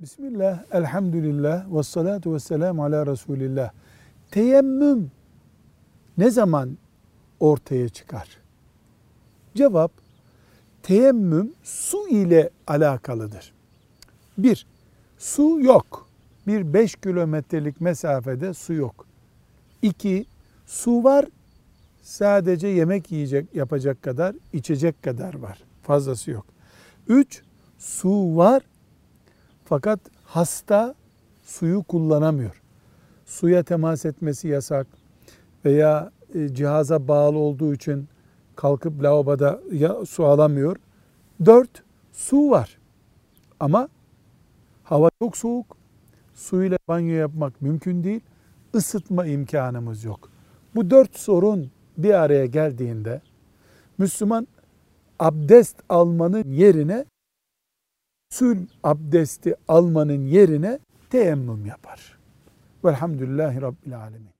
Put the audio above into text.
Bismillah, elhamdülillah, ve salatu ve selamu ala Resulillah. Teyemmüm ne zaman ortaya çıkar? Cevap, teyemmüm su ile alakalıdır. Bir, su yok. Bir beş kilometrelik mesafede su yok. İki, su var sadece yemek yiyecek yapacak kadar, içecek kadar var. Fazlası yok. Üç, su var fakat hasta suyu kullanamıyor. Suya temas etmesi yasak veya e, cihaza bağlı olduğu için kalkıp lavaboda su alamıyor. Dört, su var. Ama hava çok soğuk. Suyla banyo yapmak mümkün değil. Isıtma imkanımız yok. Bu dört sorun bir araya geldiğinde Müslüman abdest almanın yerine sül abdesti almanın yerine teyemmüm yapar. Velhamdülillahi Rabbil Alemin.